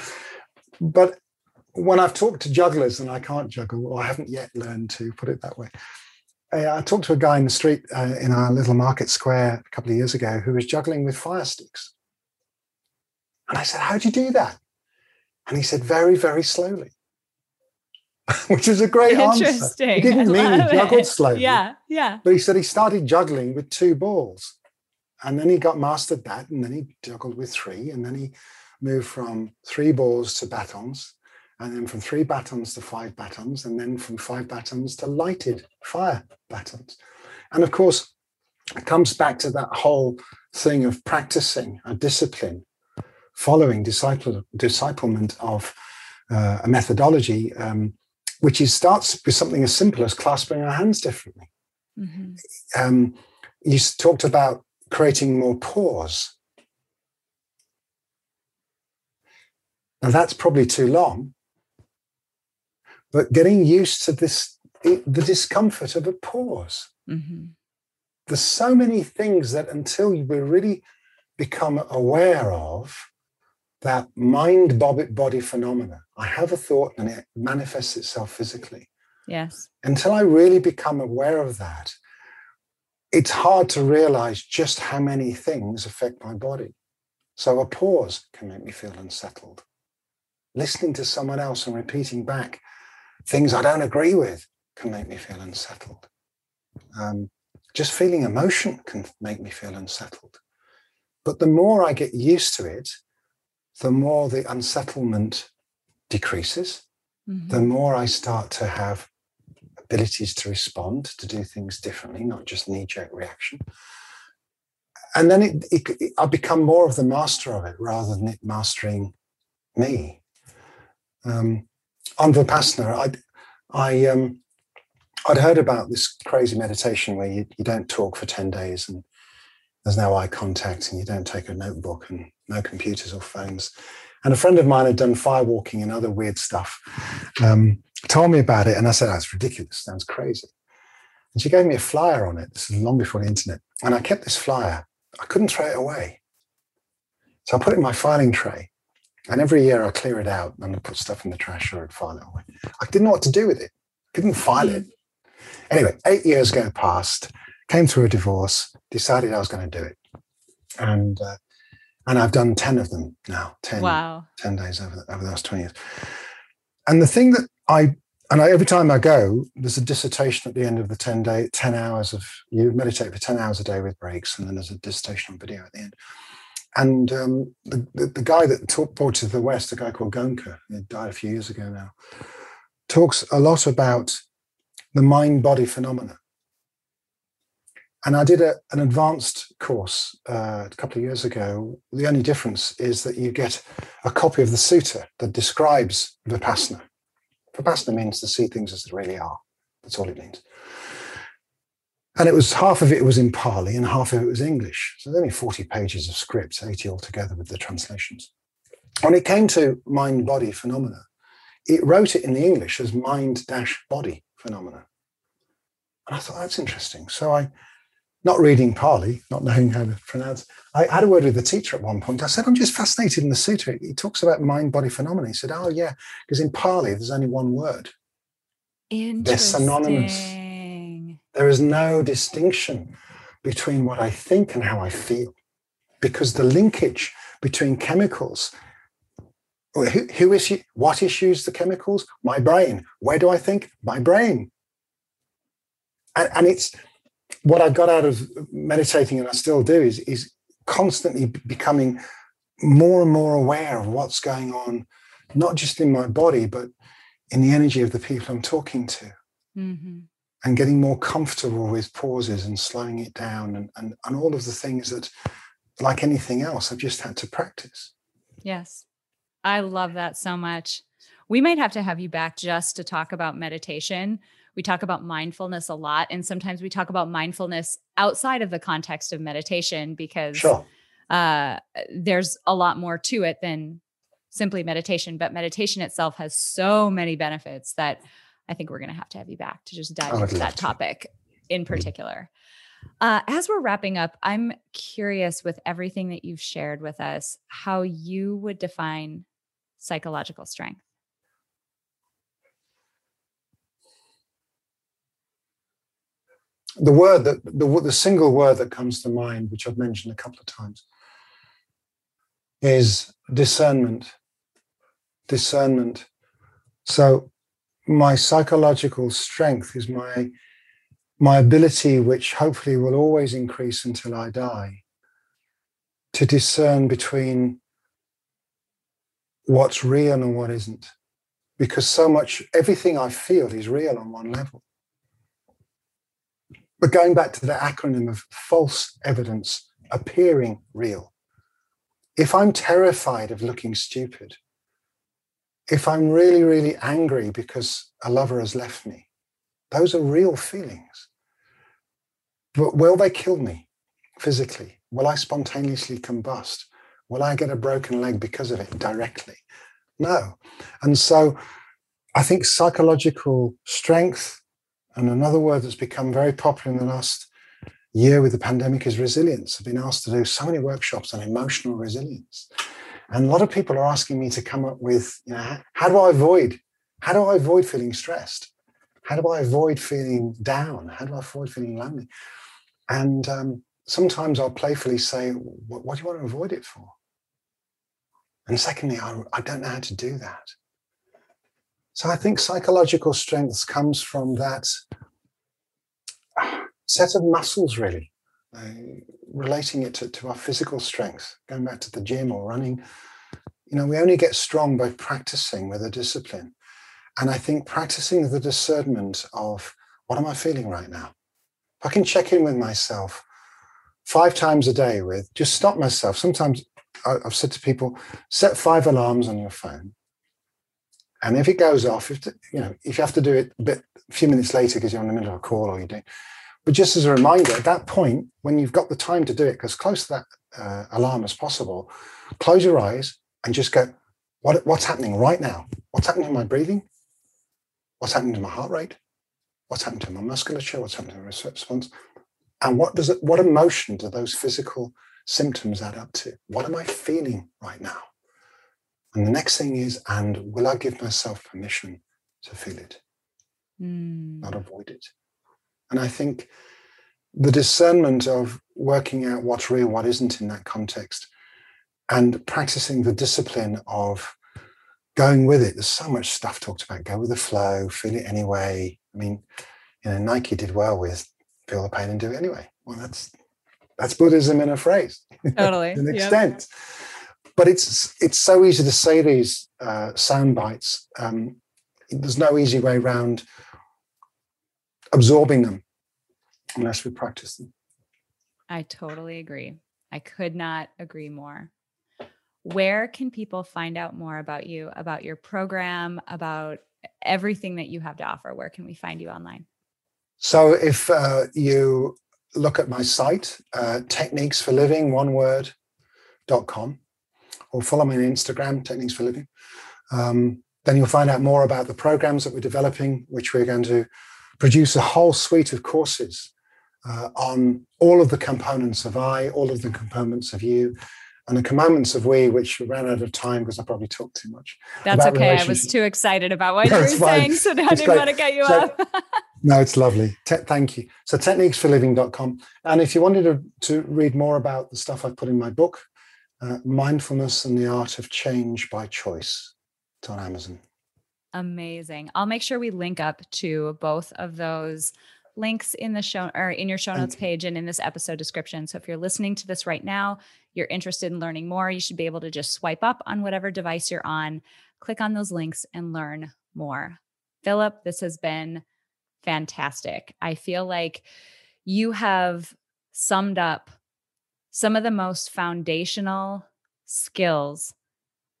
but when I've talked to jugglers and I can't juggle, or I haven't yet learned to put it that way, I talked to a guy in the street uh, in our little market square a couple of years ago who was juggling with fire sticks. And I said, How do you do that? And he said, Very, very slowly. Which was a great answer. interesting. He didn't I mean he juggled it. slowly. Yeah. Yeah. But he said he started juggling with two balls. And then he got mastered that. And then he juggled with three. And then he moved from three balls to batons. And then from three batons to five batons. And then from five batons to lighted fire batons. And of course, it comes back to that whole thing of practicing a discipline, following disciple, disciplement of uh, a methodology, um, which is starts with something as simple as clasping our hands differently Mhm. um, you talked about creating more pause. Now that's probably too long, but getting used to this, the discomfort of a pause. Mhm. There's so many things that until we really become aware of that mind body phenomena, I have a thought and it manifests itself physically Yes. until I really become aware of that, it's hard to realize just how many things affect my body. So a pause can make me feel unsettled. Listening to someone else and repeating back things I don't agree with can make me feel unsettled. Um, just feeling emotion can make me feel unsettled. But the more I get used to it, the more the unsettlement decreases Mhm. the more I start to have abilities to respond, to do things differently, not just knee jerk reaction. And then it, it, it- I become more of the master of it rather than it mastering me. Um, on Vipassana, I, I, um, I'd heard about this crazy meditation where you, you don't talk for 10 days and there's no eye contact and you don't take a notebook and no computers or phones. And a friend of mine had done firewalking and other weird stuff. Um, told me about it, and I said, "That's ridiculous. Sounds crazy." And she gave me a flyer on it. This is long before the internet, and I kept this flyer. I couldn't throw it away, so I put it in my filing tray. And every year I clear it out and I put stuff in the trash or I'd file it away. I didn't know what to do with it. Couldn't file it. Anyway, eight years go past. Came through a divorce. Decided I was going to do it, and uh, and I've done ten of them now. Ten. Wow. 10 days over the, over the last 20 years. And the thing that I, and I, every time I go, there's a dissertation at the end of the 10 day, 10 hours of, you meditate for 10 hours a day with breaks, and then there's a dissertation on video at the end. And um, the, the, the guy that taught, brought to the West, a guy called Goenka, he died a few years ago now, talks a lot about the mind body phenomena. And I did a, an advanced course uh, a couple of years ago. The only difference is that you get a copy of the sutta that describes Vipassana. Vipassana means to see things as they really are. That's all it means. And it was half of it was in Pali and half of it was English. So there's only 40 pages of scripts, 80 altogether with the translations. When it came to mind body phenomena, it wrote it in the English as mind dash body phenomena. And I thought, that's interesting. So I, not reading Pali, not knowing how to pronounce, I had a word with the teacher at one point. I said, I'm just fascinated in the sutta. He talks about mind body phenomena. He said, Oh, yeah, because in Pali, there's only one word. They're synonymous. There is no distinction between what I think and how I feel because the linkage between chemicals who, who is what issues the chemicals my brain where do i think my brain and, and it's what I got out of meditating, and I still do, is is constantly becoming more and more aware of what's going on, not just in my body, but in the energy of the people I'm talking to. Mm-hmm. And getting more comfortable with pauses and slowing it down and, and, and all of the things that, like anything else, I've just had to practice. Yes. I love that so much. We might have to have you back just to talk about meditation we talk about mindfulness a lot and sometimes we talk about mindfulness outside of the context of meditation because sure. uh, there's a lot more to it than simply meditation but meditation itself has so many benefits that i think we're going to have to have you back to just dive into that to. topic in mm-hmm. particular uh, as we're wrapping up i'm curious with everything that you've shared with us how you would define psychological strength the word that the, the single word that comes to mind, which I've mentioned a couple of times, is discernment. Discernment. So my psychological strength is my my ability, which hopefully will always increase until I die, to discern between what's real and what isn't. Because so much, everything I feel is real on one level. But going back to the acronym of false evidence appearing real, if I'm terrified of looking stupid, if I'm really, really angry because a lover has left me, those are real feelings. But will they kill me physically? Will I spontaneously combust? Will I get a broken leg because of it directly? No. And so I think psychological strength and another word that's become very popular in the last year with the pandemic is resilience. I've been asked to do so many workshops on emotional resilience. And a lot of people are asking me to come up with, you know, how do I avoid, how do I avoid feeling stressed? How do I avoid feeling down? How do I avoid feeling lonely? And um, sometimes I'll playfully say, what, what, do you want to avoid it for? And secondly, I, I don't know how to do that. So I think psychological strength comes from that set of muscles, really, uh, relating it to, to our physical strength, going back to the gym or running. You know, we only get strong by practicing with a discipline. And I think practicing the discernment of what am I feeling right now? If I can check in with myself five times a day with just stop myself. Sometimes I've said to people, set five alarms on your phone and if it goes off, if you know, if you have to do it a bit, a few minutes later because you're in the middle of a call or you're doing, but just as a reminder, at that point, when you've got the time to do it, as close to that uh, alarm as possible, close your eyes and just go, what, what's happening right now? What's happening to my breathing? What's happening to my heart rate? What's happening to my musculature? What's happening to my response? And what does it, what emotion do those physical symptoms add up to? What am I feeling right now? And the next thing is, and will I give myself permission to feel it, mm. not avoid it? And I think the discernment of working out what's real, what isn't in that context, and practicing the discipline of going with it. There's so much stuff talked about. Go with the flow, feel it anyway. I mean, you know, Nike did well with feel the pain and do it anyway. Well, that's that's Buddhism in a phrase. Totally. to an extent. Yep but it's it's so easy to say these uh, sound bites. Um, there's no easy way around absorbing them unless we practice them. I totally agree. I could not agree more. Where can people find out more about you, about your program, about everything that you have to offer? Where can we find you online? So, if uh, you look at my site, uh, techniques for living, one word, dot com, or follow me on Instagram, techniques for living, um, then you'll find out more about the programs that we're developing, which we're going to produce a whole suite of courses uh, on all of the components of I, all of the components of you, and the commandments of we, which ran out of time because I probably talked too much. That's okay. I was too excited about what you were saying, so I didn't great. want to get you so, up. no, it's lovely. Te- thank you. So techniquesforliving.com. And if you wanted to, to read more about the stuff I've put in my book, uh, Mindfulness and the Art of Change by Choice, it's on Amazon. Amazing. I'll make sure we link up to both of those links in the show or in your show notes page and in this episode description. So if you're listening to this right now, you're interested in learning more, you should be able to just swipe up on whatever device you're on, click on those links and learn more. Philip, this has been fantastic. I feel like you have summed up some of the most foundational skills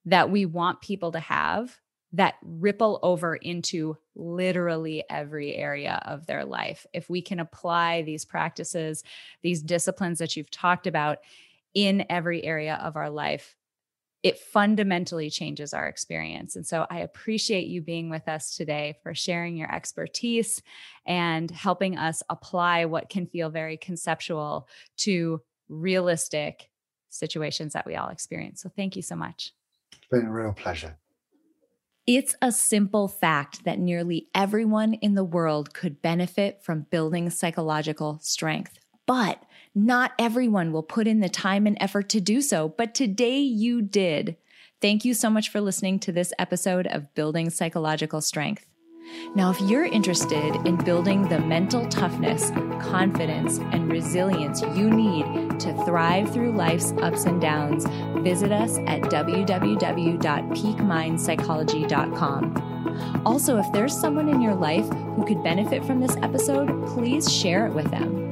that we want people to have that ripple over into literally every area of their life. If we can apply these practices, these disciplines that you've talked about in every area of our life, it fundamentally changes our experience. And so I appreciate you being with us today for sharing your expertise and helping us apply what can feel very conceptual to realistic situations that we all experience. So thank you so much. It's been a real pleasure. It's a simple fact that nearly everyone in the world could benefit from building psychological strength, but not everyone will put in the time and effort to do so. But today you did. Thank you so much for listening to this episode of Building Psychological Strength. Now, if you're interested in building the mental toughness, confidence, and resilience you need to thrive through life's ups and downs, visit us at www.peakmindpsychology.com. Also, if there's someone in your life who could benefit from this episode, please share it with them.